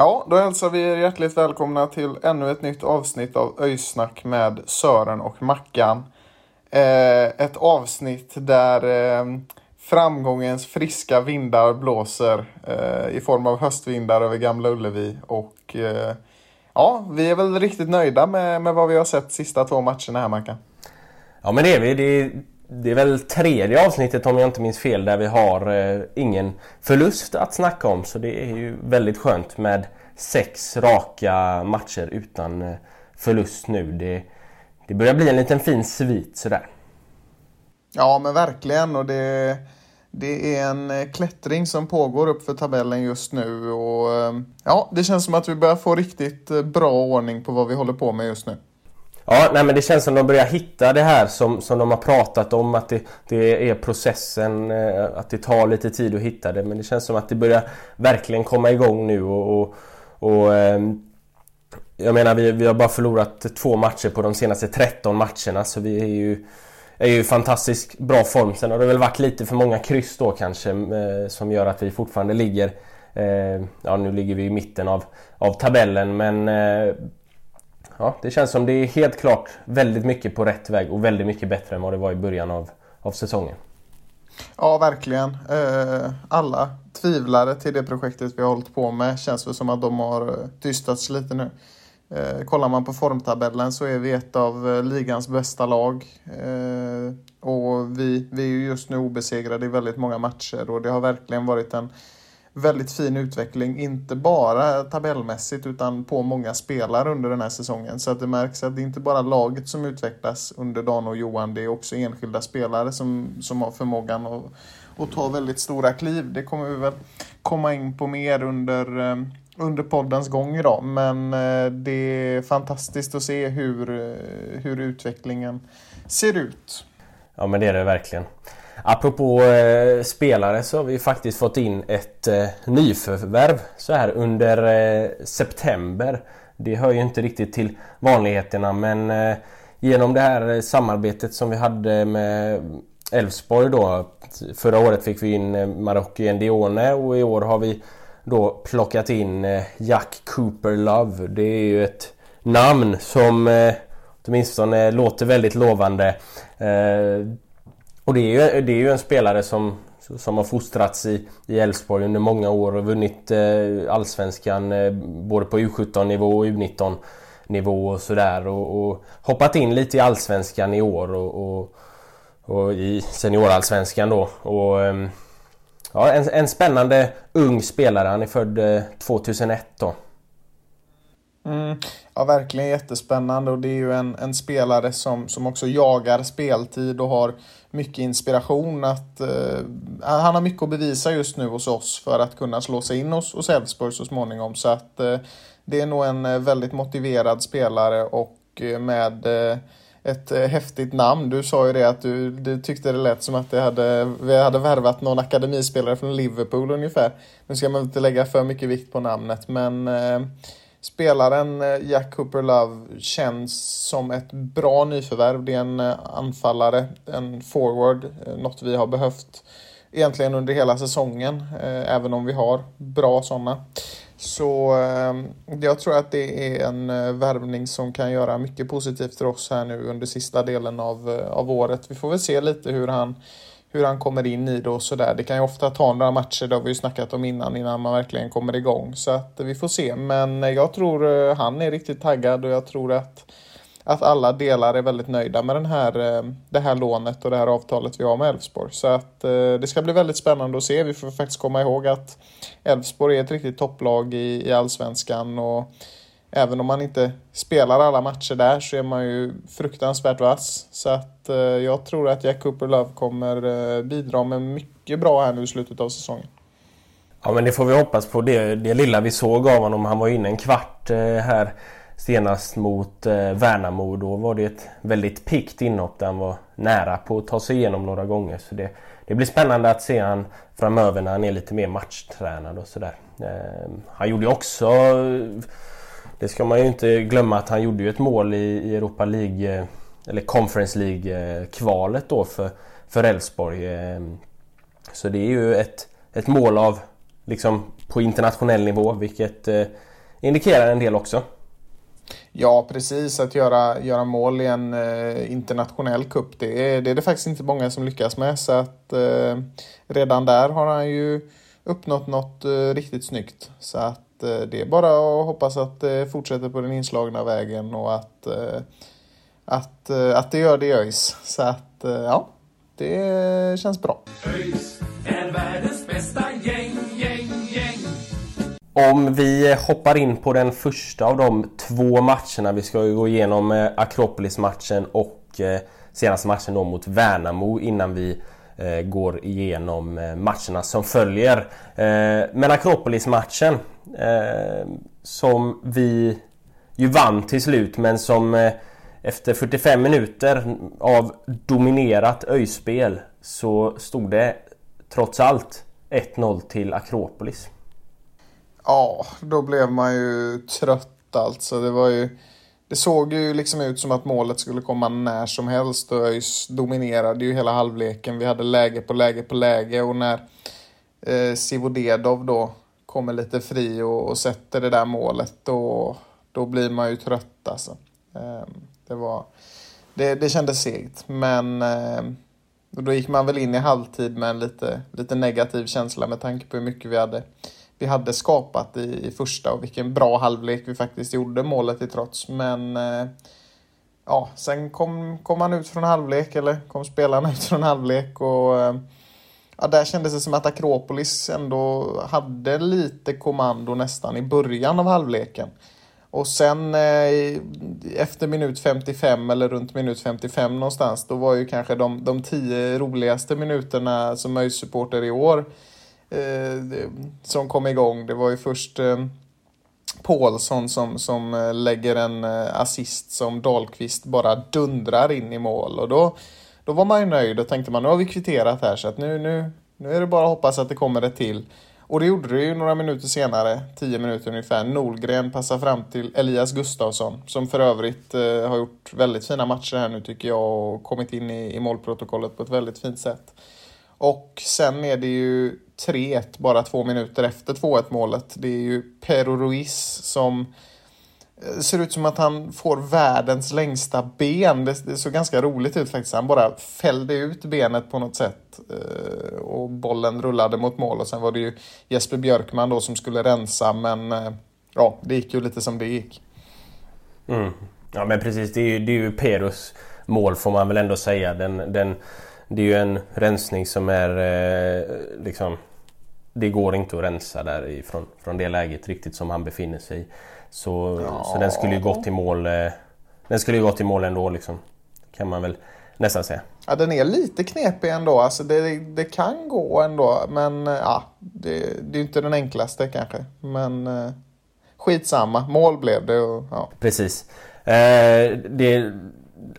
Ja, då hälsar vi er hjärtligt välkomna till ännu ett nytt avsnitt av Öjsnack med Sören och Mackan. Eh, ett avsnitt där eh, framgångens friska vindar blåser eh, i form av höstvindar över Gamla Ullevi. Och eh, ja, vi är väl riktigt nöjda med, med vad vi har sett sista två matcherna här Mackan. Ja men det är vi. Det är, det är väl tredje avsnittet om jag inte minns fel där vi har eh, ingen förlust att snacka om. Så det är ju väldigt skönt med sex raka matcher utan eh, förlust nu. Det, det börjar bli en liten fin svit sådär. Ja, men verkligen. Och det, det är en eh, klättring som pågår upp för tabellen just nu. Och eh, ja, det känns som att vi börjar få riktigt eh, bra ordning på vad vi håller på med just nu. Ja, nej men det känns som de börjar hitta det här som, som de har pratat om att det, det är processen, eh, att det tar lite tid att hitta det. Men det känns som att det börjar verkligen komma igång nu och, och, och ehm, jag menar vi, vi har bara förlorat två matcher på de senaste 13 matcherna så vi är ju är ju i fantastiskt bra form. Sen har det väl varit lite för många kryss då kanske eh, som gör att vi fortfarande ligger eh, Ja nu ligger vi i mitten av, av tabellen men eh, Ja det känns som det är helt klart väldigt mycket på rätt väg och väldigt mycket bättre än vad det var i början av, av säsongen. Ja, verkligen. Eh, alla tvivlare till det projektet vi har hållit på med känns det som att de har eh, tystats lite nu. Eh, kollar man på formtabellen så är vi ett av ligans bästa lag. Och vi, vi är just nu obesegrade i väldigt många matcher och det har verkligen varit en väldigt fin utveckling, inte bara tabellmässigt utan på många spelare under den här säsongen. Så att det märks att det inte bara laget som utvecklas under Dan och Johan, det är också enskilda spelare som, som har förmågan att, att ta väldigt stora kliv. Det kommer vi väl komma in på mer under, eh, under poddens gång idag. Men eh, det är fantastiskt att se hur, eh, hur utvecklingen ser ut. Ja men det är det verkligen. Apropå eh, spelare så har vi faktiskt fått in ett eh, nyförvärv så här under eh, september. Det hör ju inte riktigt till vanligheterna men eh, genom det här eh, samarbetet som vi hade med Elfsborg då. Förra året fick vi in eh, Marocko Ndione och i år har vi då plockat in eh, Jack Cooper Love. Det är ju ett namn som eh, åtminstone låter väldigt lovande. Eh, och det är ju, det är ju en spelare som, som har fostrats i i Elfsborg under många år och vunnit eh, Allsvenskan eh, både på U17-nivå och U19-nivå och sådär. Och, och hoppat in lite i Allsvenskan i år och, och, och i Seniorallsvenskan då. Och, eh, ja, en, en spännande ung spelare. Han är född eh, 2001 då. Mm, ja, verkligen jättespännande och det är ju en, en spelare som, som också jagar speltid och har mycket inspiration. Att, eh, han har mycket att bevisa just nu hos oss för att kunna slå sig in hos, hos Elfsborg så småningom. Så att eh, det är nog en eh, väldigt motiverad spelare och eh, med eh, ett eh, häftigt namn. Du sa ju det att du, du tyckte det lät som att det hade, vi hade värvat någon akademispelare från Liverpool ungefär. Nu ska man inte lägga för mycket vikt på namnet men eh, Spelaren eh, Jack Cooper Love känns som ett bra nyförvärv. Det är en eh, anfallare, en forward, eh, något vi har behövt egentligen under hela säsongen, även om vi har bra sådana. Så jag tror att det är en värvning som kan göra mycket positivt för oss här nu under sista delen av, av året. Vi får väl se lite hur han hur han kommer in i det och sådär. Det kan ju ofta ta några matcher, det har vi ju snackat om innan, innan man verkligen kommer igång. Så att vi får se. Men jag tror eh, han är riktigt taggad och jag tror att, att alla delar är väldigt nöjda med den här, eh, det här lånet och det här avtalet vi har med Elfsborg. Så att eh, det ska bli väldigt spännande att se. Vi får faktiskt komma ihåg att Elfsborg är ett riktigt topplag i, i allsvenskan och även om man inte spelar alla matcher där så är man ju fruktansvärt vass. Så att eh, jag tror att Jack Cooper Love kommer eh, bidra med mycket bra här nu i slutet av säsongen. Ja men det får vi hoppas på. Det, det lilla vi såg av honom, han var inne en kvart eh, här senast mot eh, Värnamo. Då var det ett väldigt pikt inhopp där han var nära på att ta sig igenom några gånger. Så det, det blir spännande att se han framöver när han är lite mer matchtränad och sådär. Eh, han gjorde ju också, det ska man ju inte glömma att han gjorde ju ett mål i, Europa League, eh, eller Conference League-kvalet eh, då för, för Elfsborg. Eh. Så det är ju ett, ett mål av, liksom på internationell nivå vilket indikerar en del också. Ja, precis. Att göra, göra mål i en eh, internationell cup det är, det är det faktiskt inte många som lyckas med. Så att eh, redan där har han ju uppnått något eh, riktigt snyggt. Så att det är bara att hoppas att det fortsätter på den inslagna vägen och att, eh, att, eh, att det gör det i ÖIS. Så att ja, det känns bra. ÖIS är världens bästa gäng, gäng, gäng. Om vi hoppar in på den första av de två matcherna. Vi ska ju gå igenom eh, Akropolis-matchen och eh, senaste matchen då mot Värnamo innan vi eh, går igenom matcherna som följer. Men Akropolis-matchen Eh, som vi ju vann till slut men som eh, efter 45 minuter av dominerat öjspel så stod det trots allt 1-0 till Akropolis. Ja, då blev man ju trött alltså. Det var ju... Det såg ju liksom ut som att målet skulle komma när som helst och ÖIS dominerade ju hela halvleken. Vi hade läge på läge på läge och när eh, Sivodedov då kommer lite fri och, och, sätter det där målet då, då blir man ju trött alltså. Ehm, det var... Det, det kändes segt men eh, då gick man väl in i halvtid med en lite, lite negativ känsla med tanke på hur mycket vi hade vi hade skapat i, i första och vilken bra halvlek vi faktiskt gjorde målet i trots. Men eh, ja, sen kom, kom man ut från halvlek, eller kom spelarna ut från halvlek och eh, ja, där kändes det som att Akropolis ändå hade lite kommando nästan i början av halvleken. Och sen eh, efter minut 55 eller runt minut 55 någonstans, då var ju kanske de, de tio roligaste minuterna som ÖIS-supporter i år eh, som kom igång. Det var ju först eh, Paulsson som, som eh, lägger en eh, assist som Dahlqvist bara dundrar in i mål. Och då, då var man ju nöjd och tänkte man nu har vi kvitterat här så att nu, nu, nu är det bara att hoppas att det kommer ett till. Och det gjorde det ju några minuter senare, tio minuter ungefär. Nolgren passar fram till Elias Gustafsson som för övrigt eh, har gjort väldigt fina matcher här nu tycker jag och kommit in i, i målprotokollet på ett väldigt fint sätt. Och sen är det ju 3-1 bara två minuter efter 2-1 målet. Det är ju Pero Ruiz som Eh, ser ut som att han får världens längsta ben. Det, det såg ganska roligt ut faktiskt. Han bara fällde ut benet på något sätt eh, och bollen rullade mot mål och sen var det ju Jesper Björkman då som skulle rensa men eh, ja, det gick ju lite som det gick. Mm. Ja men precis, det är ju, det är ju Perus mål får man väl ändå säga. Den, den, det är ju en rensning som är eh, liksom det går inte att rensa därifrån från det läget riktigt som han befinner sig i. Så, ja. så den skulle ju gått i mål eh, Den skulle ju gått i mål ändå liksom. Kan man väl nästan säga. Ja den är lite knepig ändå. Alltså det, det kan gå ändå. Men eh, ja, det, det är inte den enklaste kanske. Men eh, skitsamma. Mål blev det och ja. Precis. Eh, det,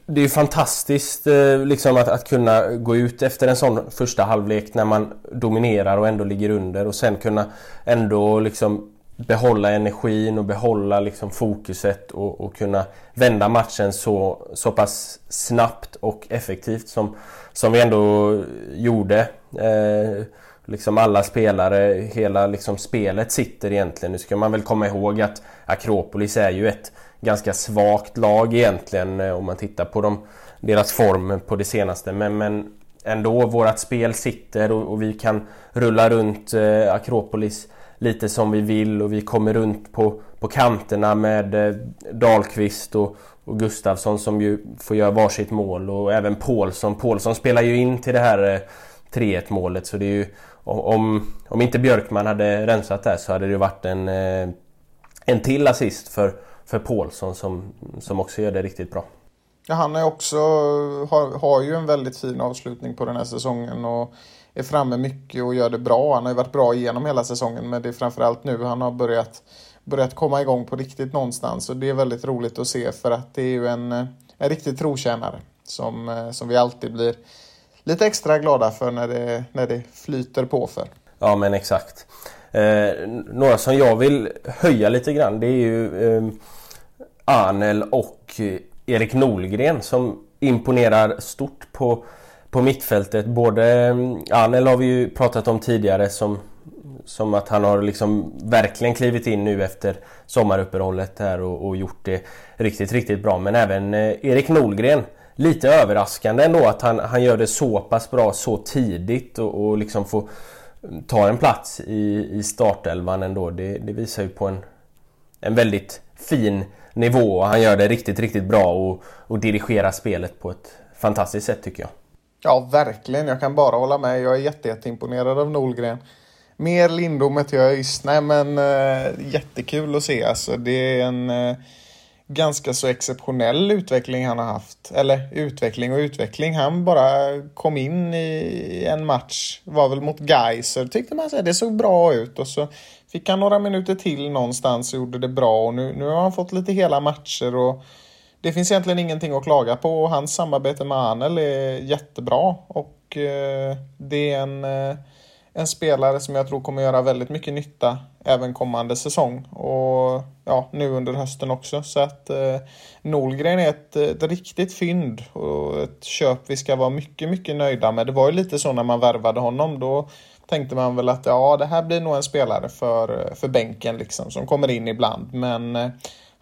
det är fantastiskt eh, liksom att, att kunna gå ut efter en sån första halvlek när man dominerar och ändå ligger under och sen kunna ändå liksom behålla energin och behålla liksom fokuset och, och kunna vända matchen så, så pass snabbt och effektivt som, som vi ändå gjorde. Eh, liksom alla spelare, hela liksom spelet sitter egentligen. Nu ska man väl komma ihåg att Akropolis är ju ett ganska svagt lag egentligen eh, om man tittar på dem, deras form på det senaste. Men, men ändå, vårt spel sitter och, och vi kan rulla runt eh, Akropolis lite som vi vill och vi kommer runt på, på kanterna med eh, Dahlqvist och, och Gustafsson som ju får göra varsitt mål och även Paulsson. Paulsson spelar ju in till det här eh, 3-1 målet så det är ju om, om inte Björkman hade rensat där så hade det varit en, eh, en till assist för, för Paulsson som, som också gör det riktigt bra. Ja, han är också, har, har ju en väldigt fin avslutning på den här säsongen och är framme mycket och gör det bra. Han har ju varit bra genom hela säsongen men det är framförallt nu han har börjat, börjat komma igång på riktigt någonstans och det är väldigt roligt att se för att det är ju en, en riktig trotjänare som, eh, som vi alltid blir lite extra glada för när det, när det flyter på för. Ja men exakt. Eh, några som jag vill höja lite grann det är ju eh, Arnel och eh, Erik Nolgren som imponerar stort på, på mittfältet. Både Anel har vi ju pratat om tidigare som, som att han har liksom verkligen klivit in nu efter sommaruppehållet här och, och gjort det riktigt, riktigt bra. Men även eh, Erik Nolgren lite överraskande ändå att han, han gör det så pass bra så tidigt och, och liksom får ta en plats i, i startelvan ändå. Det, det visar ju på en, en väldigt fin nivå. Han gör det riktigt, riktigt bra och, och dirigerar spelet på ett fantastiskt sätt tycker jag. Ja, verkligen. Jag kan bara hålla med. Jag är jätte, jätteimponerad av Nolgren. Mer Lindom än jag just. Nej, men äh, jättekul att se. Alltså, det är en... Äh, ganska så exceptionell utveckling han har haft. Eller utveckling och utveckling. Han bara kom in i en match, var väl mot Geiser. Tyckte man att det såg bra ut och så fick han några minuter till någonstans och gjorde det bra. Och nu, nu har han fått lite hela matcher och det finns egentligen ingenting att klaga på. Hans samarbete med Arnel är jättebra och eh, det är en eh, en spelare som jag tror kommer göra väldigt mycket nytta även kommande säsong och ja, nu under hösten också. Så att eh, Nolgren är ett, ett riktigt fynd och ett köp vi ska vara mycket, mycket nöjda med. Det var ju lite så när man värvade honom. Då tänkte man väl att ja, det här blir nog en spelare för, för bänken liksom som kommer in ibland. Men eh,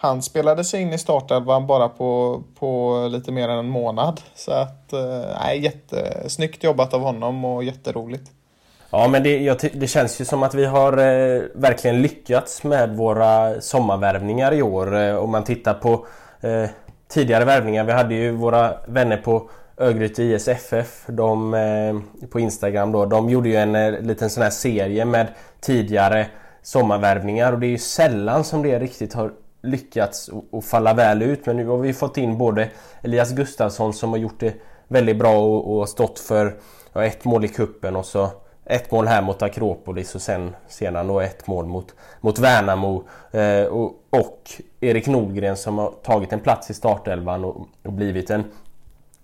han spelade sig in i startelvan bara på, på lite mer än en månad. Så att, eh, jättesnyggt jobbat av honom och jätteroligt. Ja men det, jag, det, känns ju som att vi har eh, verkligen lyckats med våra sommarvärvningar i år. Eh, om man tittar på eh, tidigare värvningar. Vi hade ju våra vänner på Örgryte ISFF de, eh, på Instagram då. De gjorde ju en eh, liten sån här serie med tidigare sommarvärvningar och det är ju sällan som det riktigt har lyckats att falla väl ut. Men nu har vi fått in både Elias Gustafsson som har gjort det väldigt bra och, och stått för ja, ett mål i kuppen och så ett mål här mot Akropolis och sen sedan då ett mål mot, mot Värnamo. Eh, och, och, Erik Nordgren som har tagit en plats i startelvan och, och blivit en,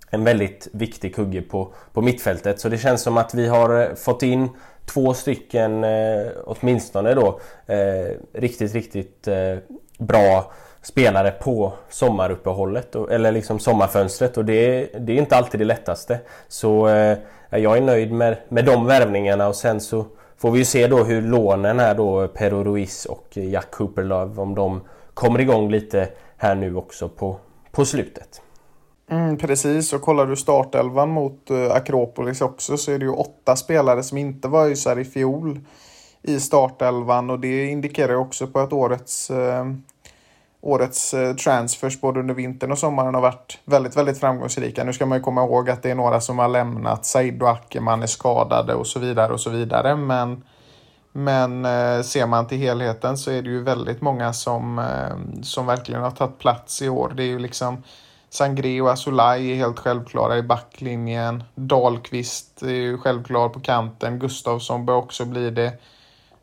en väldigt viktig kugge på, på mittfältet. Så det känns som att vi har eh, fått in två stycken eh, åtminstone då eh, riktigt, riktigt eh, bra spelare på sommaruppehållet eller liksom sommarfönstret och det, det är inte alltid det lättaste. Så eh, jag är nöjd med, med de värvningarna och sen så får vi ju se då hur lånen här då Pero Ruiz och Jack Cooperlove om de kommer igång lite här nu också på, på slutet. Mm, precis, och kollar du startelvan mot uh, Akropolis också så är det ju åtta spelare som inte var ÖISare i fjol i startelvan och det indikerar också på att årets eh, årets eh, transfers både under vintern och sommaren har varit väldigt, väldigt framgångsrika. Nu ska man ju komma ihåg att det är några som har lämnat. Said och Ackerman är skadade och så vidare och så vidare. Men, men eh, ser man till helheten så är det ju väldigt många som, som verkligen har tagit plats i år. Det är ju liksom Sangré och Asolaj är helt självklara i backlinjen. Dahlqvist är ju självklar på kanten. Gustavsson bör också bli det.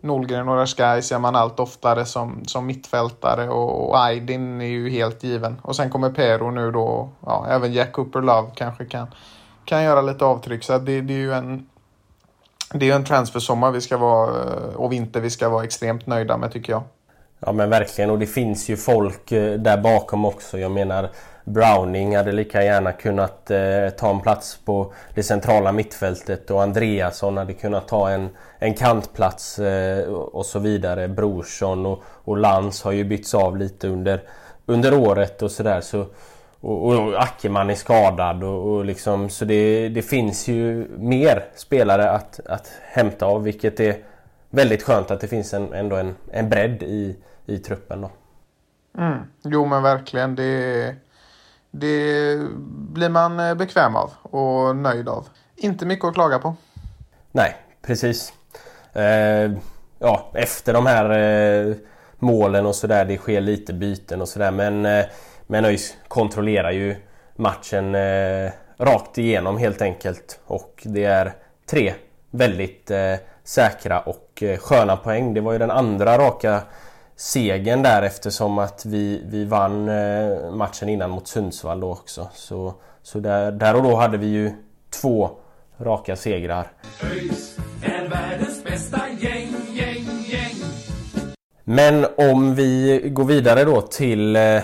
Nolgren och Raskai ser man allt oftare som, som mittfältare och, och Aydin är ju helt given. Och sen kommer Pero nu då, ja, även Jack Cooper Love kanske kan, kan göra lite avtryck. Så det, det är ju en det är en transfersommar vi ska vara, eh, och vinter vi ska vara extremt nöjda med tycker jag. Ja men verkligen och det finns ju folk eh, där bakom också. Jag menar Browning hade lika gärna kunnat eh, ta en plats på det centrala mittfältet och Andreasson hade kunnat ta en, en kantplats eh, och så vidare. Brorsson och, och Lans har ju bytts av lite under, under året och sådär. Så, och, och Ackerman är skadad och, och liksom, så det, det finns ju mer spelare att, att hämta av vilket är väldigt skönt att det finns en, ändå en, en bredd i, i truppen. Då. Mm. Jo men verkligen. Det är det blir man eh, bekväm av och nöjd av. Inte mycket att klaga på. Nej, precis. Eh, ja, efter de här eh, målen och sådär, det sker lite byten och sådär men, eh, men ÖIS kontrollerar ju matchen eh, rakt igenom helt enkelt och det är tre väldigt eh, säkra och eh, sköna poäng. Det var ju den andra raka segern där eftersom att vi, vi vann eh, matchen innan mot Sundsvall då också. Så, så där, där och då hade vi ju två raka segrar. Gäng, gäng, gäng. Men om vi går vidare då till eh,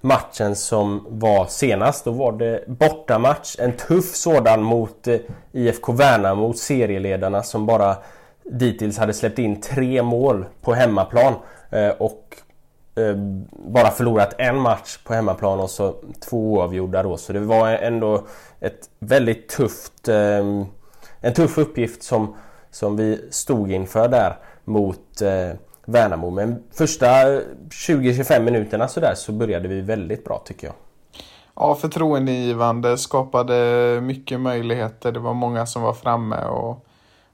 matchen som var senast. Då var det bortamatch. En tuff sådan mot eh, IFK Värnamo, serieledarna som bara dittills hade släppt in tre mål på hemmaplan. Eh, och eh, bara förlorat en match på hemmaplan och så två oavgjorda då. Så det var ändå ett väldigt tufft... Eh, en tuff uppgift som, som vi stod inför där mot eh, Värnamo. Men första 20-25 minuterna sådär så började vi väldigt bra tycker jag. Ja, förtroendeingivande, skapade mycket möjligheter. Det var många som var framme och,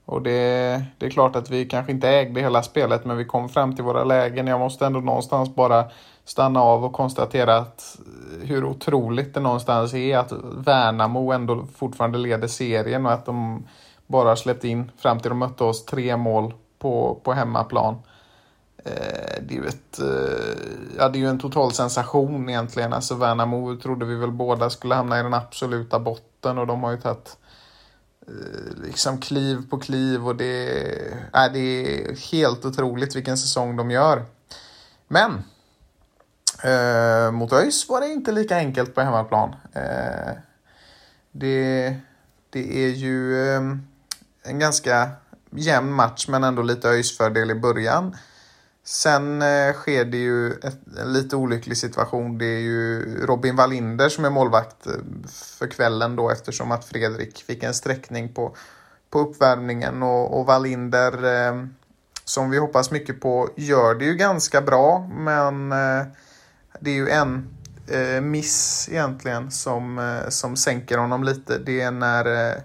och det, det är klart att vi kanske inte ägde hela spelet men vi kom fram till våra lägen. Jag måste ändå någonstans bara stanna av och konstatera att eh, hur otroligt det någonstans är att Värnamo ändå fortfarande leder serien och att de bara släppt in fram till de mötte oss tre mål på, på hemmaplan. Eh, det är ju ett, eh, ja, det är ju en total sensation egentligen. Alltså Värnamo trodde vi väl båda skulle hamna i den absoluta botten och de har ju tagit Eh, liksom kliv på kliv och det, äh, det är helt otroligt vilken säsong de gör. Men eh, mot ÖIS var det inte lika enkelt på hemmaplan. Eh, det, det är ju eh, en ganska jämn match men ändå lite ÖIS fördel i början. Sen eh, sker det ju ett, en lite olycklig situation. Det är ju Robin Wallinder som är målvakt eh, för kvällen då eftersom att Fredrik fick en sträckning på, på uppvärmningen och, och Wallinder eh, som vi hoppas mycket på gör det ju ganska bra men eh, det är ju en eh, miss egentligen som, eh, som sänker honom lite. Det är när eh,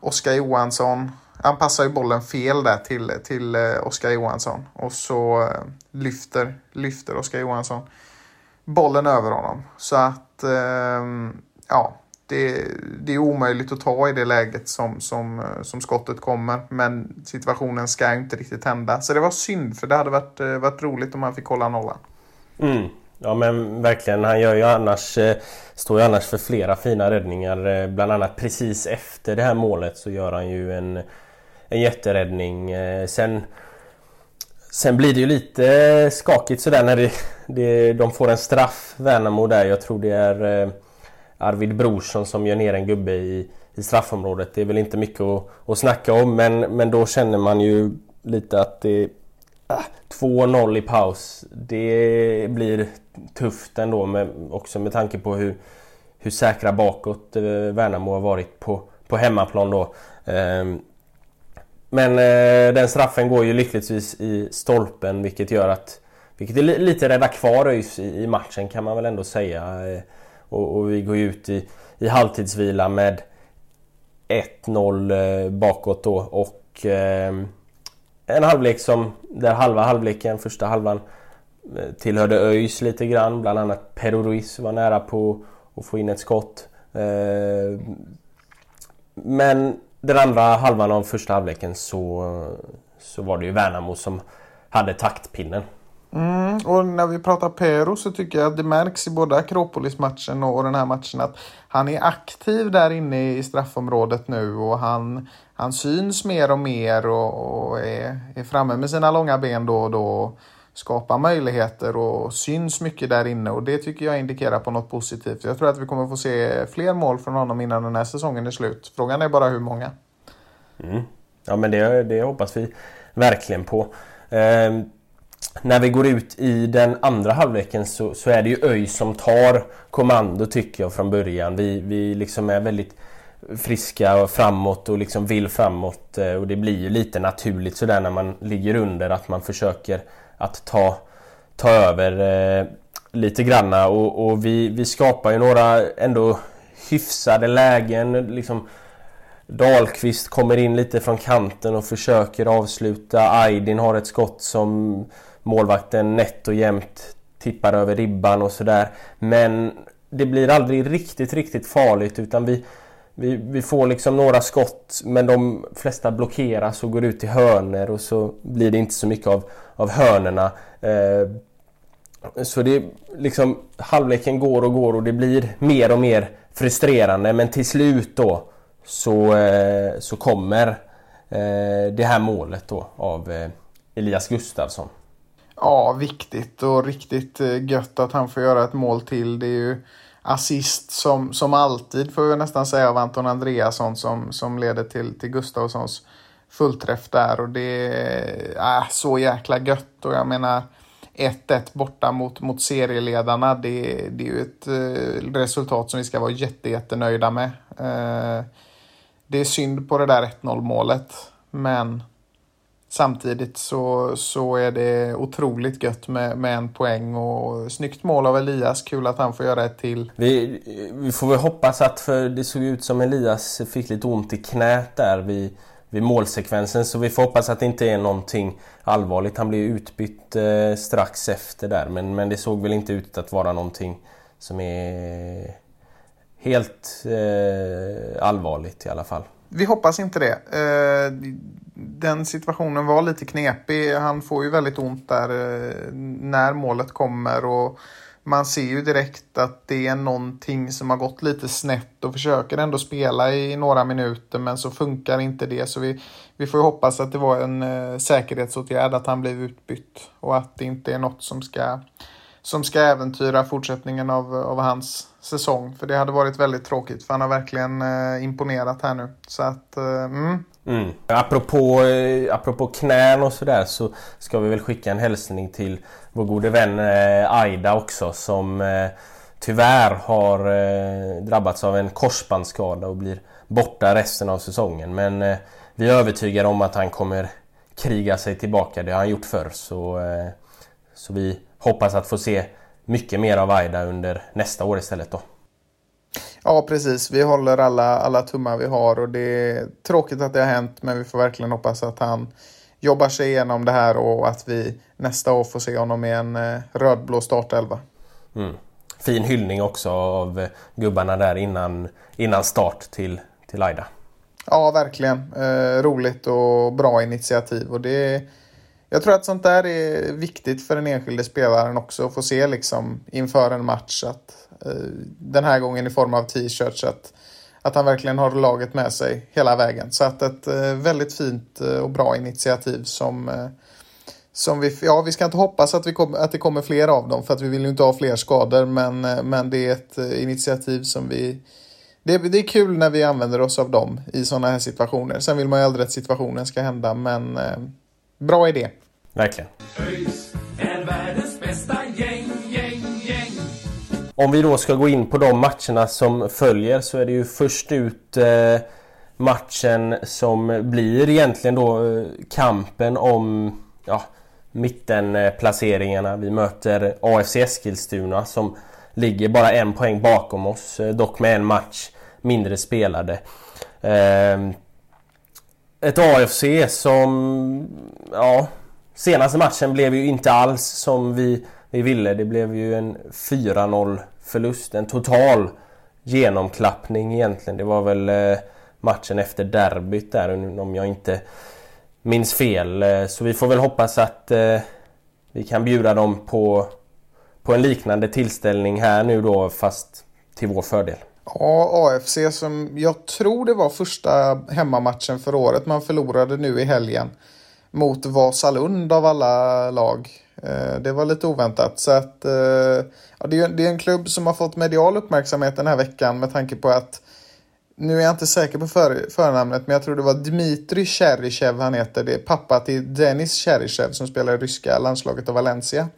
Oskar Johansson han passar ju bollen fel där till, till eh, Oskar Johansson. Och så eh, lyfter, lyfter Oskar Johansson bollen över honom. Så att, ehm, ja, det, det, är omöjligt att ta i det läget som, som, eh, som skottet kommer. Men situationen ska ju inte riktigt hända. Så det var synd, för det hade varit, varit roligt om han fick hålla nollan. Mm. Ja men verkligen, han gör ju annars, står ju annars för flera fina räddningar. Bland annat precis efter det här målet så gör han ju en en jätteräddning. Eh, sen, sen blir det ju lite skakigt sådär när det, det, de får en straff, Värnamo där. Jag tror det är eh, Arvid Brorsson som gör ner en gubbe i, i straffområdet. Det är väl inte mycket att, att snacka om men, men då känner man ju lite att det ah, 2-0 i paus. Det blir tufft ändå med, också med tanke på hur, hur säkra bakåt eh, Värnamo har varit på, på hemmaplan då. Ehm, men eh, den straffen går ju lyckligtvis i stolpen vilket gör att Vilket är lite rädda kvar ÖIS i, i matchen kan man väl ändå säga. Eh, och, och, vi går ju ut i, i halvtidsvila med 1-0 eh, bakåt då och eh, en halvlek som där halva halvleken, första halvan eh, tillhörde ÖIS lite grann. Bland annat Pero Ruiz var nära på att få in ett skott. Eh, men den andra halvan av första halvleken så, så var det ju Värnamo som hade taktpinnen. Mm, och när vi pratar Pero så tycker jag att det märks i både Akropolis-matchen och den här matchen att han är aktiv där inne i straffområdet nu och han, han syns mer och mer och, och är, är framme med sina långa ben då och då skapar möjligheter och syns mycket där inne och det tycker jag indikerar på något positivt. Jag tror att vi kommer få se fler mål från honom innan den här säsongen är slut. Frågan är bara hur många. Mm. Ja men det, det hoppas vi verkligen på. Eh, när vi går ut i den andra halvleken så, så är det ju ÖIS som tar kommando tycker jag från början. Vi, vi liksom är väldigt friska och framåt och liksom vill framåt eh, och det blir ju lite naturligt sådär när man ligger under att man försöker att ta, ta över eh, lite granna och, och vi, vi skapar ju några ändå hyfsade lägen. Liksom, Dahlqvist kommer in lite från kanten och försöker avsluta. Aydin har ett skott som målvakten nätt och jämnt tippar över ribban och sådär. Men det blir aldrig riktigt, riktigt farligt utan vi, vi, vi får liksom några skott men de flesta blockeras och går ut i hörner och så blir det inte så mycket av, av hörnerna. Eh, så det liksom halvleken går och går och det blir mer och mer frustrerande men till slut då så, eh, så kommer eh, det här målet då av eh, Elias Gustafsson. Ja, viktigt och riktigt eh, gött att han får göra ett mål till. Det är ju assist som, som alltid får vi nästan säga av Anton Andreasson som, som leder till, till Gustavssons fullträff där och det är äh, så jäkla gött och jag menar 1-1 borta mot, mot serieledarna det, det är ju ett eh, resultat som vi ska vara jätte, jättenöjda med. Eh, det är synd på det där 1-0 målet men Samtidigt så, så är det otroligt gött med, med en poäng och snyggt mål av Elias. Kul att han får göra ett till. Vi, vi får väl hoppas att, för det såg ut som Elias fick lite ont i knät där vid, vid målsekvensen. Så vi får hoppas att det inte är någonting allvarligt. Han blev utbytt eh, strax efter där men, men det såg väl inte ut att vara någonting som är helt eh, allvarligt i alla fall. Vi hoppas inte det. Eh, den situationen var lite knepig. Han får ju väldigt ont där eh, när målet kommer och man ser ju direkt att det är någonting som har gått lite snett och försöker ändå spela i några minuter men så funkar inte det. Så vi, vi får ju hoppas att det var en eh, säkerhetsåtgärd att han blev utbytt och att det inte är något som ska, som ska äventyra fortsättningen av, av hans säsong. För det hade varit väldigt tråkigt för han har verkligen eh, imponerat här nu. Så att, eh, mm. Mm. Apropå, eh, apropå knän och sådär så ska vi väl skicka en hälsning till vår gode vän eh, Aida också som eh, tyvärr har drabbats av en korsbandsskada och blir borta resten av säsongen. Men vi är övertygade om att han kommer kriga sig tillbaka. Det har han gjort förr. Så, så vi hoppas att få se mycket mer av Aida under nästa år istället då. Ja, precis. Vi håller alla, alla tummar vi har och det är tråkigt att det har hänt men vi får verkligen hoppas att han jobbar sig igenom det här och att vi nästa år får se honom i en eh, rödblå startelva. Mm. Fin hyllning också av eh, gubbarna där innan, innan start till, till Aida. Ja, verkligen. Eh, roligt och bra initiativ. Och det, jag tror att sånt där är viktigt för den enskilde spelaren också att få se liksom inför en match. Att den här gången i form av t-shirts. Att, att han verkligen har laget med sig hela vägen. Så att ett eh, väldigt fint eh, och bra initiativ som som vi, ja, vi ska inte hoppas att, vi kom, att det kommer fler av dem för att vi vill ju inte ha fler skador men, men det är ett initiativ som vi det, det är kul när vi använder oss av dem i sådana här situationer. Sen vill man ju aldrig att situationen ska hända men eh, bra idé. Verkligen. Om vi då ska gå in på de matcherna som följer så är det ju först ut eh, matchen som blir egentligen då eh, kampen om ja, mittenplaceringarna. Vi möter AFC Eskilstuna som ligger bara en poäng bakom oss, eh, dock med en match mindre spelade. Eh, ett AFC som, ja, senaste matchen blev ju inte alls som vi vi ville. Det blev ju en 4-0 förlust. En total genomklappning egentligen. Det var väl eh, matchen efter derbyt där om jag inte minns fel. Eh, så vi får väl hoppas att eh, vi kan bjuda dem på, på en liknande tillställning här nu då fast till vår fördel. Ja, AFC som jag tror det var första hemmamatchen för året man förlorade nu i helgen mot Vasalund av alla lag. Eh, det var lite oväntat. Så att, eh, ja, det, är, en klubb som har fått medial uppmärksamhet den här veckan med tanke på att nu är jag inte säker på för, förnamnet, men jag tror det var Dmitrij Cheryshev han heter. Det är pappa till Denis Cheryshev som spelar i ryska landslaget av Valencia.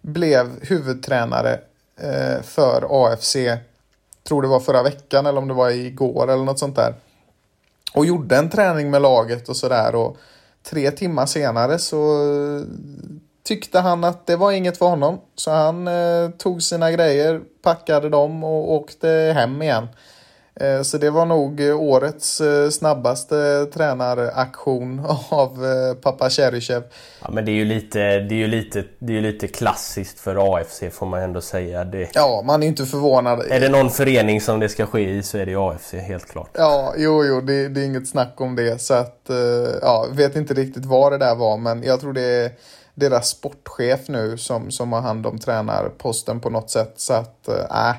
Blev huvudtränare eh, för AFC, tror det var förra veckan eller om det var igår eller något sånt där. Och gjorde en träning med laget och sådär. Och tre timmar senare så tyckte han att det var inget för honom. Så han eh, tog sina grejer, packade dem och åkte hem igen. Eh, så det var nog årets eh, snabbaste tränaraktion av eh, pappa Cheryshev. Ja, men det är ju lite, det är ju lite, det är lite klassiskt för AFC får man ändå säga. Det... Ja, man är inte förvånad. Är det någon förening som det ska ske i så är det AFC, helt klart. Ja, jo, jo, det, det är inget snack om det. Så att, ja, vet inte riktigt vad det där var, men jag tror det är deras sportchef nu som, som har hand om tränarposten på något sätt. Så att, eh, äh,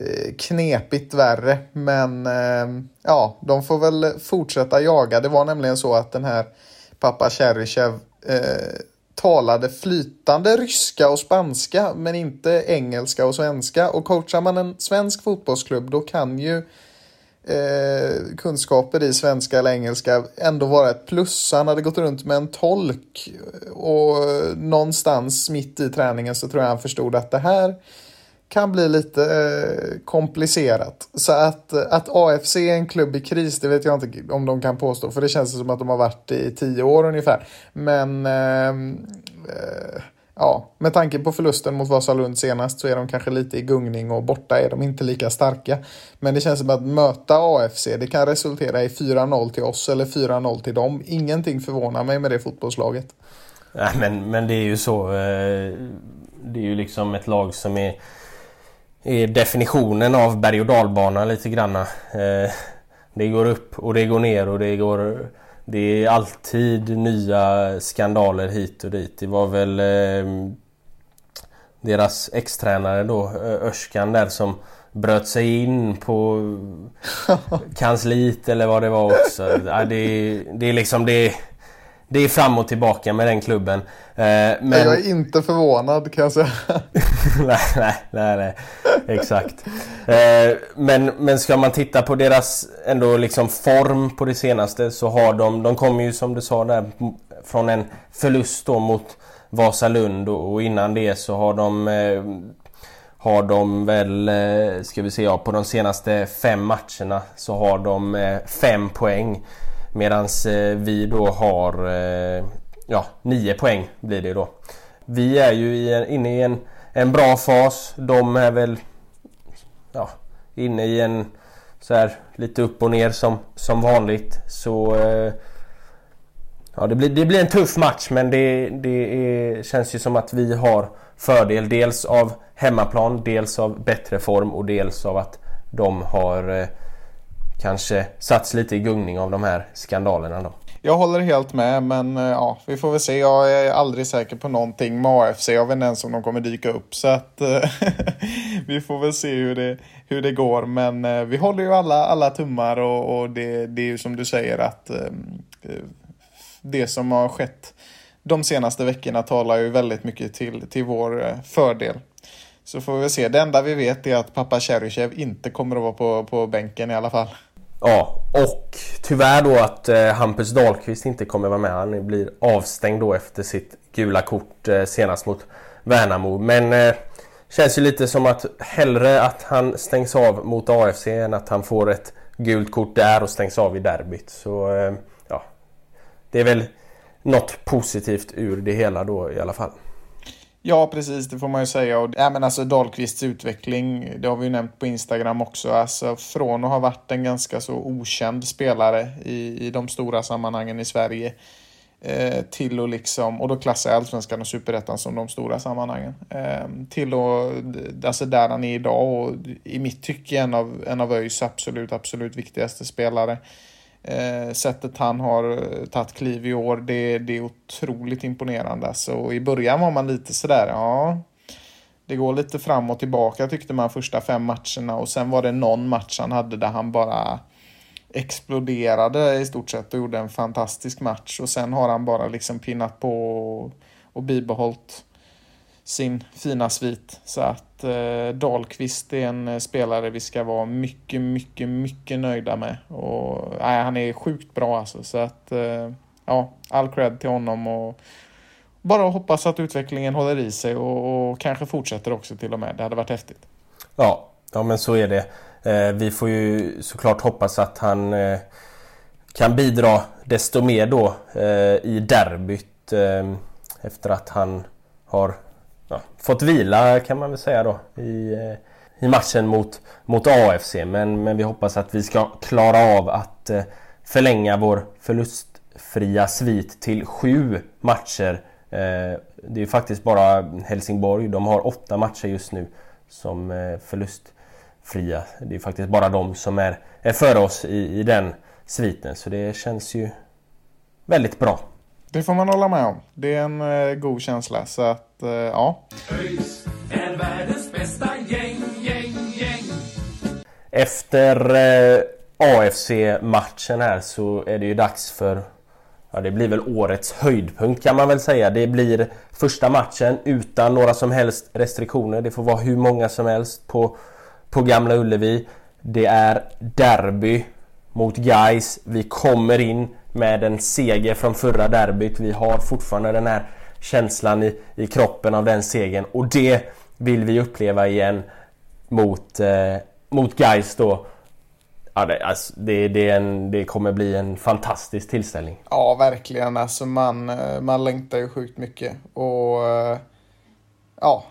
eh, knepigt värre. Men äh, ja, de får väl fortsätta jaga. Det var nämligen så att den här pappa Cheryshev äh, talade flytande ryska och spanska men inte engelska och svenska. Och coachar man en svensk fotbollsklubb då kan ju eh, kunskaper i svenska eller engelska ändå vara ett plus. Han hade gått runt med en tolk och någonstans mitt i träningen så tror jag han förstod att det här kan bli lite eh, komplicerat. Så att, att AFC är en klubb i kris, det vet jag inte om de kan påstå, för det känns som att de har varit i tio år ungefär. Men ehm, eh, eh, ja, med tanke på förlusten mot Vasalund senast så är de kanske lite i gungning och borta är de inte lika starka. Men det känns som att möta AFC, det kan resultera i 4-0 till oss eller 4-0 till dem. Ingenting förvånar mig med det fotbollslaget. Nej, men, men det är ju så. Eh, det är ju liksom ett lag som är, är definitionen av berg och dalbana lite granna. Eh, det går upp och det går ner och det går det är alltid nya skandaler hit och dit. Det var väl eh, deras ex-tränare då, Örskan där som bröt sig in på kansliet eller vad det var också. Det, det är liksom det det är fram och tillbaka med den klubben. Eh, men... Jag är inte förvånad kan jag säga. nej, nej, nej, nej, exakt. Eh, men, men ska man titta på deras ändå liksom form på det senaste så har de, de kommer ju som du sa där från en förlust då mot Vasalund och innan det så har de eh, har de väl, ska vi se, ja, på de senaste fem matcherna så har de fem poäng. Medan eh, vi då har eh, ja, 9 poäng blir det då. Vi är ju i en, inne i en, en bra fas. De är väl ja, inne i en så här lite upp och ner som, som vanligt. Så eh, ja, det, blir, det blir en tuff match men det, det är, känns ju som att vi har fördel dels av hemmaplan, dels av bättre form och dels av att de har kanske satts lite i gungning av de här skandalerna då. Jag håller helt med, men eh, ja, vi får väl se. Jag är aldrig säker på någonting med AFC. Jag vet inte ens om de kommer dyka upp, så att eh, vi får väl se hur det, hur det går. Men eh, vi håller ju alla, alla tummar och, och det, det är ju som du säger att det som har skett de senaste veckorna talar ju väldigt mycket till, till vår fördel. Så får vi se. Det enda vi vet är att pappa Cheryshev inte kommer att vara på, på bänken i alla fall. Ja, och tyvärr då att eh, Hampus Dahlqvist inte kommer vara med. Han blir avstängd då efter sitt gula kort eh, senast mot Värnamo. Men eh, känns ju lite som att hellre att han stängs av mot AFC än att han får ett gult kort där och stängs av i derbyt. Så eh, ja, det är väl något positivt ur det hela då i alla fall. Ja, precis, det får man ju säga. Och, ja, men alltså Dahlqvists utveckling, det har vi ju nämnt på Instagram också. Alltså, från att ha varit en ganska så okänd spelare i, i de stora sammanhangen i Sverige eh, till att liksom, och då klassar jag Allsvenskan och Superettan som de stora sammanhangen. Eh, till att, alltså där han är idag och i mitt tycke en av, en av ÖIS absolut, absolut viktigaste spelare. Eh, sättet han har eh, tagit kliv i år, det, det är otroligt imponerande. Alltså, Så i början var man lite sådär, ja, det går lite fram och tillbaka tyckte man första fem matcherna och sen var det någon match han hade där han bara exploderade i stort sett och gjorde en fantastisk match och sen har han bara liksom pinnat på och bibehållit sin fina svit. Så att eh, Dahlqvist är en eh, spelare vi ska vara mycket, mycket, mycket nöjda med. Och, nej, han är sjukt bra alltså. Så att eh, ja, all cred till honom och bara hoppas att utvecklingen håller i sig och, och, kanske fortsätter också till och med. Det hade varit häftigt. Ja, ja men så är det. Eh, vi får ju såklart hoppas att han eh, kan bidra desto mer då eh, i derbyt eh, efter att han har ja, fått vila kan man väl säga då i, eh, i matchen mot, mot AFC. Men, men vi hoppas att vi ska klara av att eh, förlänga vår förlustfria svit till sju matcher. Eh, det är faktiskt bara Helsingborg, de har åtta matcher just nu som förlustfria. Det är faktiskt bara de som är, är före oss i, i den sviten så det känns ju väldigt bra. Det får man hålla med om. Det är en eh, god känsla så att eh, ja. ÖIS är världens bästa gäng, gäng, gäng. Efter eh, AFC-matchen här så är det ju dags för Ja, det blir väl årets höjdpunkt kan man väl säga. Det blir första matchen utan några som helst restriktioner. Det får vara hur många som helst på, på Gamla Ullevi. Det är derby mot Guys. Vi kommer in med en seger från förra derbyt. Vi har fortfarande den här känslan i, i kroppen av den segern och det vill vi uppleva igen mot, eh, mot Gais då. Ja, det, alltså, det, det, en, det, kommer bli en fantastisk tillställning. Ja, verkligen. Alltså, man, eh, man längtar ju sjukt mycket. Och eh, ja,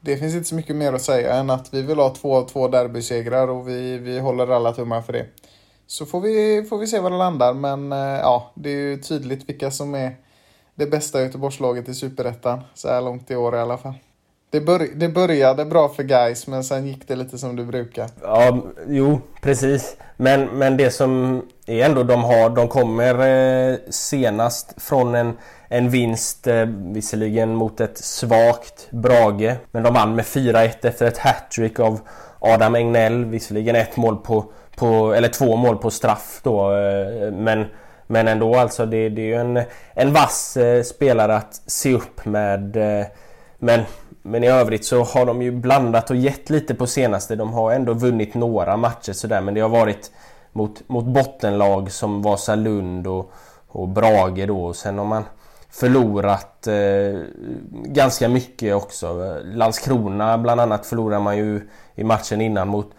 det finns inte så mycket mer att säga än att vi vill ha två, två derbysegrar och vi, vi håller alla tummar för det. Så får vi, får vi se var det landar, men eh, ja, det är ju tydligt vilka som är det bästa Göteborgslaget i Superettan så här långt i år i alla fall. Det, bör, det började bra för guys men sen gick det lite som det brukar. Ja, jo, precis. Men, men det som är ändå de har, de kommer eh, senast från en, en vinst, eh, visserligen mot ett svagt Brage. Men de vann med 4-1 efter ett hattrick av Adam Egnell, visserligen ett mål på på, eller två mål på straff då. Eh, men, men ändå alltså det, det är ju en, en vass eh, spelare att se upp med. Eh, men, men i övrigt så har de ju blandat och gett lite på senaste. De har ändå vunnit några matcher sådär men det har varit mot, mot bottenlag som Vasalund och, och Brage då. Och sen har man förlorat eh, ganska mycket också. Landskrona bland annat förlorar man ju i matchen innan mot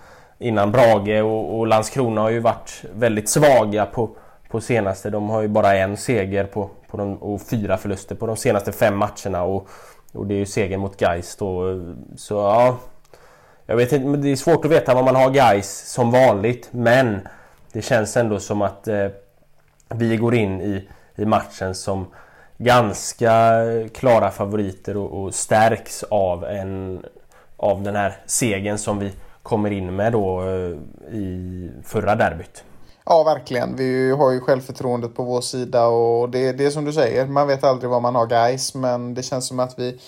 innan Brage och, och, Landskrona har ju varit väldigt svaga på, på senaste. De har ju bara en seger på, på de, och fyra förluster på de senaste fem matcherna och, och det är ju segern mot Gais då. Så ja, jag vet inte, det är svårt att veta vad man har Gais som vanligt men det känns ändå som att eh, vi går in i, i matchen som ganska klara favoriter och, och stärks av, en, av den här segern som vi kommer in med då eh, i förra derbyt. Ja, verkligen. Vi har ju självförtroendet på vår sida och det, det är som du säger, man vet aldrig vad man har guys men det känns som att vi,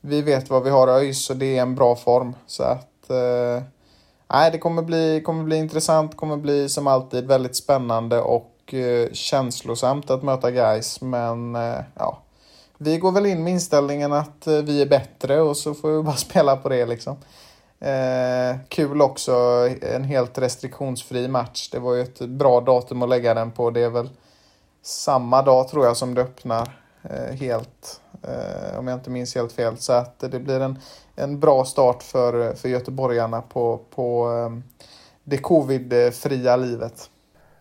vi vet vad vi har ÖIS och det är en bra form. Så att... Eh, nej, det kommer bli, kommer bli intressant, kommer bli som alltid väldigt spännande och eh, känslosamt att möta guys men eh, ja. Vi går väl in med inställningen att eh, vi är bättre och så får vi bara spela på det liksom. Eh, kul också, en helt restriktionsfri match. Det var ju ett bra datum att lägga den på. Det är väl samma dag tror jag som det öppnar eh, helt. Eh, om jag inte minns helt fel. Så att det blir en, en bra start för, för göteborgarna på, på eh, det covidfria livet.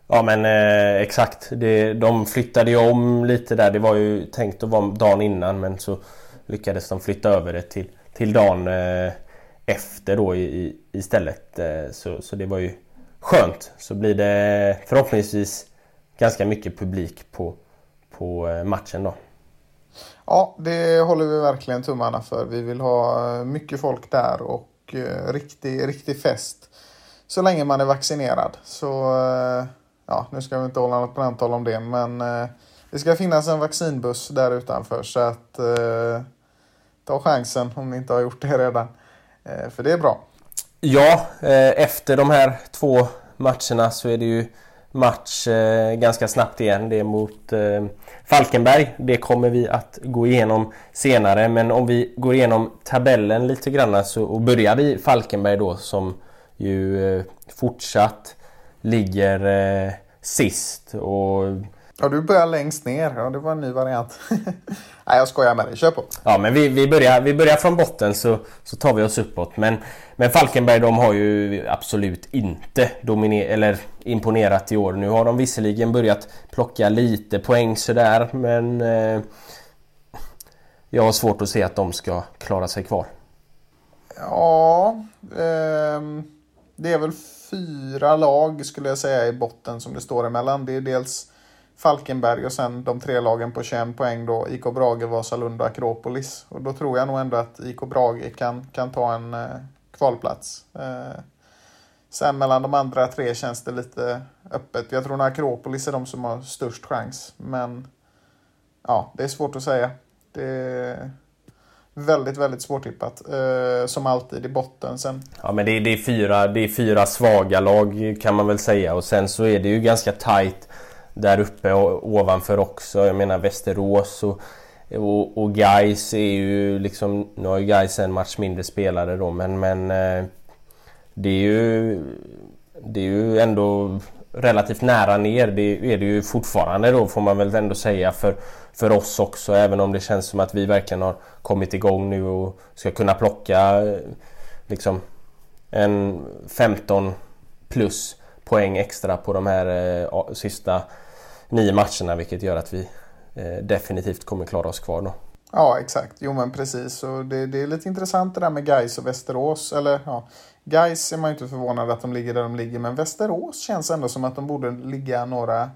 Ja men eh, exakt. Det, de flyttade ju om lite där. Det var ju tänkt att vara dagen innan men så lyckades de flytta över det till, till dagen eh, efter då i, istället. Eh, så, så det var ju skönt. Så blir det förhoppningsvis ganska mycket publik på, på eh, matchen då. Ja, det håller vi verkligen tummarna för. Vi vill ha eh, mycket folk där och riktig, riktig fest. Så länge man är vaccinerad. Så ja, nu ska vi inte hålla något brandtal om det, men det ska finnas en vaccinbuss där utanför så att ta chansen om ni inte har gjort det redan. Eh, för det är bra. Ja, eh, efter de här två matcherna så är det ju match eh, ganska snabbt igen. Det är mot Falkenberg. Det kommer vi att gå igenom senare. Men om vi går igenom tabellen lite grann så, och börjar i Falkenberg då som ju fortsatt ligger sist. Och Ja, du börjar längst ner. Ja, det var en ny variant. Nej, jag skojar med dig. Kör på. Ja, men vi, vi, börjar, vi börjar från botten så, så tar vi oss uppåt. Men, men Falkenberg de har ju absolut inte dominer eller imponerat i år. Nu har de visserligen börjat plocka lite poäng sådär, men... Eh, jag har svårt att se att de ska klara sig kvar. Ja, ehm, det är väl fyra lag skulle jag säga i botten som det står emellan. Det är dels Falkenberg och sen de tre lagen på 21 poäng då. IK Brage, Vasalund och Akropolis. Och då tror jag nog ändå att IK Brage kan, kan ta en eh, kvalplats. Eh, sen mellan de andra tre känns det lite öppet. Jag tror att Akropolis är de som har störst chans. Men ja, det är svårt att säga. Det är väldigt, väldigt svårtippat. Eh, som alltid i botten sen. Ja men det är, det, är fyra, det är fyra svaga lag kan man väl säga och sen så är det ju ganska tight där uppe och ovanför också. Jag menar Västerås och, och, och Gais är ju liksom... Nu har ju Gais en match mindre spelare då men, men eh, det är ju... Det är ju ändå relativt nära ner. Det är det ju fortfarande då får man väl ändå säga för, för oss också. Även om det känns som att vi verkligen har kommit igång nu och ska kunna plocka eh, liksom en 15 plus poäng extra på de här eh, sista nio matcherna vilket gör att vi eh, definitivt kommer klara oss kvar då. Ja exakt, jo men precis. Och det, det är lite intressant det där med Gais och Västerås. Eller ja, Gais är man ju inte förvånad att de ligger där de ligger men Västerås känns ändå som att de borde ligga några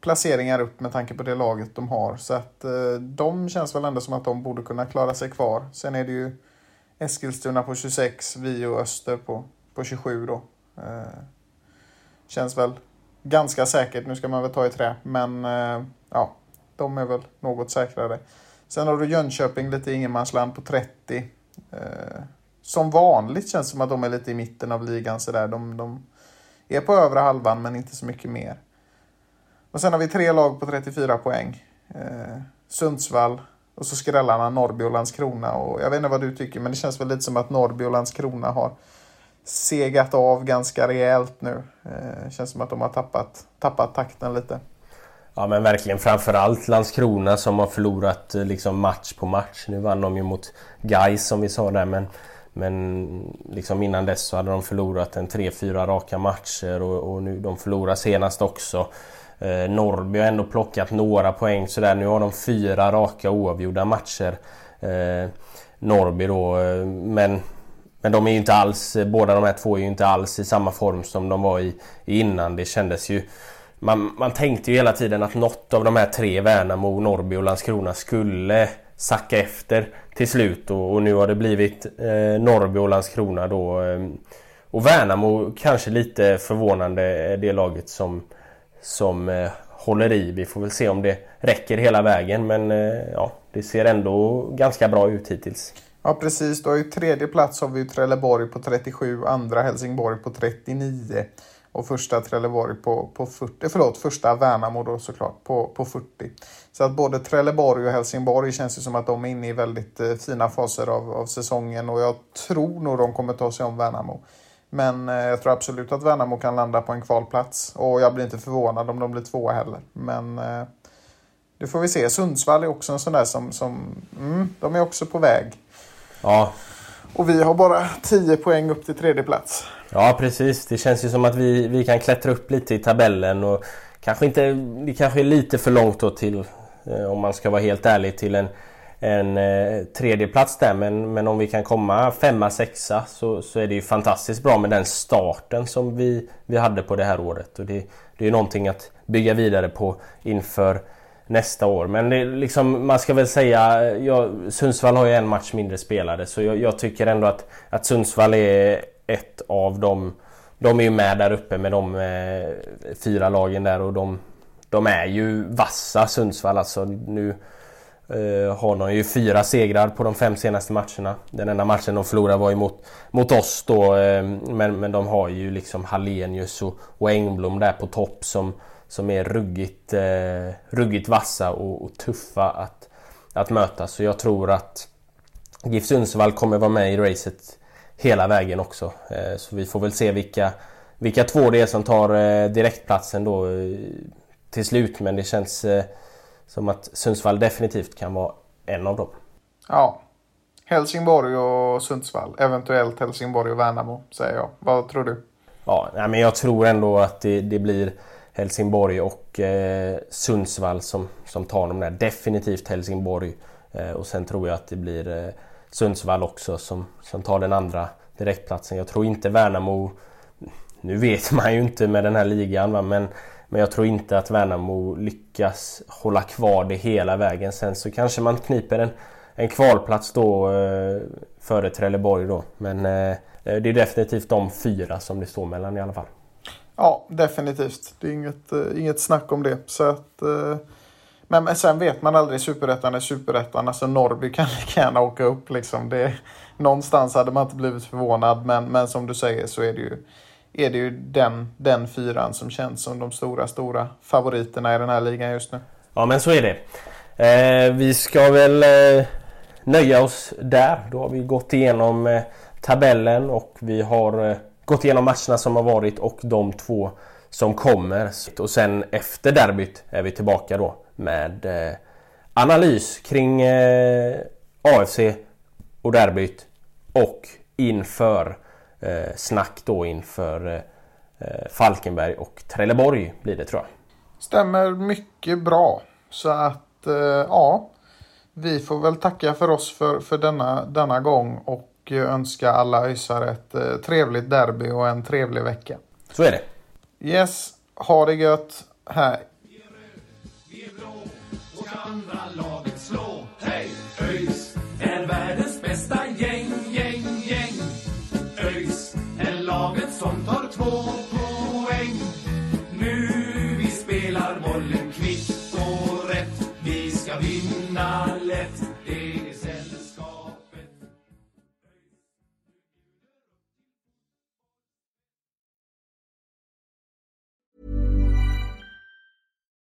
placeringar upp med tanke på det laget de har. Så att eh, de känns väl ändå som att de borde kunna klara sig kvar. Sen är det ju Eskilstuna på 26, vi och Öster på, på 27 då. Eh, känns väl ganska säkert. Nu ska man väl ta i trä, men eh, ja, de är väl något säkrare. Sen har du Jönköping lite ingenmansland på 30. Eh, som vanligt känns det som att de är lite i mitten av ligan sådär. De, de är på övre halvan men inte så mycket mer. Och sen har vi tre lag på 34 poäng. Eh, Sundsvall och så skrällarna Norrby och Landskrona. Och jag vet inte vad du tycker men det känns väl lite som att Norrby och Landskrona har segat av ganska rejält nu. Eh, känns som att de har tappat, tappat takten lite. Ja men verkligen framförallt Landskrona som har förlorat eh, liksom match på match. Nu vann de ju mot Gais som vi sa där men men liksom innan dess så hade de förlorat en 3-4 raka matcher och, och, nu de förlorar senast också. Eh, Norrby har ändå plockat några poäng sådär. Nu har de fyra raka oavgjorda matcher. Eh, Norrby då eh, men men de är ju inte alls, båda de här två är ju inte alls i samma form som de var i, innan. Det kändes ju... Man, man tänkte ju hela tiden att något av de här tre, Värnamo, Norrby och Landskrona, skulle sacka efter till slut. Och, och nu har det blivit eh, Norrby och Landskrona då. Eh, och Värnamo kanske lite förvånande eh, det laget som, som eh, håller i. Vi får väl se om det räcker hela vägen men eh, ja, det ser ändå ganska bra ut hittills. Ja precis, då i tredje plats har vi Trelleborg på 37, andra Helsingborg på 39 och första Trelleborg på, på 40, eh, förlåt, första Värnamo då såklart på, på 40. Så att både Trelleborg och Helsingborg känns ju som att de är inne i väldigt eh, fina faser av, av säsongen och jag tror nog de kommer ta sig om Värnamo. Men eh, jag tror absolut att Värnamo kan landa på en kvalplats och jag blir inte förvånad om de blir tvåa heller. Men eh, det får vi se. Sundsvall är också en sån där som, som mm, de är också på väg. Ja. Och vi har bara 10 poäng upp till tredje plats. Ja precis, det känns ju som att vi, vi kan klättra upp lite i tabellen och kanske inte, det kanske är lite för långt då till, eh, om man ska vara helt ärlig, till en, en eh, tredje plats där. Men, men om vi kan komma femma, sexa så, så är det ju fantastiskt bra med den starten som vi, vi hade på det här året. Och det, det är ju någonting att bygga vidare på inför nästa år. Men det, liksom, man ska väl säga, ja, Sundsvall har ju en match mindre spelade så jag, jag, tycker ändå att, att Sundsvall är ett av dem. De är ju med där uppe med de eh, fyra lagen där och de, de är ju vassa Sundsvall alltså. Nu eh, har de ju fyra segrar på de fem senaste matcherna. Den enda matchen de förlorade var ju mot, mot oss då. Eh, men, men de har ju liksom Hallenius och, och Engblom där på topp som som är ruggigt, eh, ruggigt vassa och, och, tuffa att, att möta. Så jag tror att GIF Sundsvall kommer vara med i racet hela vägen också. Eh, så vi får väl se vilka, vilka två det är som tar eh, direktplatsen då eh, till slut. Men det känns eh, som att Sundsvall definitivt kan vara en av dem. Ja. Helsingborg och Sundsvall. Eventuellt Helsingborg och Värnamo säger jag. Vad tror du? Ja, men jag tror ändå att det, det blir Helsingborg och eh, Sundsvall som, som tar de där. Definitivt Helsingborg Eh, och sen tror jag att det blir eh, Sundsvall också som, som tar den andra direktplatsen. Jag tror inte Värnamo... Nu vet man ju inte med den här ligan va? men men jag tror inte att Värnamo lyckas hålla kvar det hela vägen. Sen så kanske man kniper en, en kvalplats då eh, före Trelleborg då. Men eh, det är definitivt de fyra som det står mellan i alla fall. Ja, definitivt. Det är inget, eh, inget snack om det. Så att, eh, men, men sen vet man aldrig. Superettan är superettan. Alltså Norrby kan lika gärna åka upp. Liksom. Det, någonstans hade man inte blivit förvånad. Men, men som du säger så är det ju är det ju den, den fyran som känns som de stora, stora favoriterna i den här ligan just nu. Ja, men så är det. Eh, vi ska väl eh, nöja oss där. Då har vi gått igenom eh, tabellen och vi har eh, gått igenom matcherna som har varit och de två som kommer. Och sen efter derbyt är vi tillbaka då med eh, analys kring eh, AFC och derbyt och inför eh, snack då inför eh, eh, Falkenberg och Trelleborg blir det tror jag. Stämmer mycket bra. Så att eh, ja, vi får väl tacka för oss för, för denna, denna gång och önska alla ÖISare ett eh, trevligt derby och en trevlig vecka. Så är det. Yes, ha det gött. Hej. Vi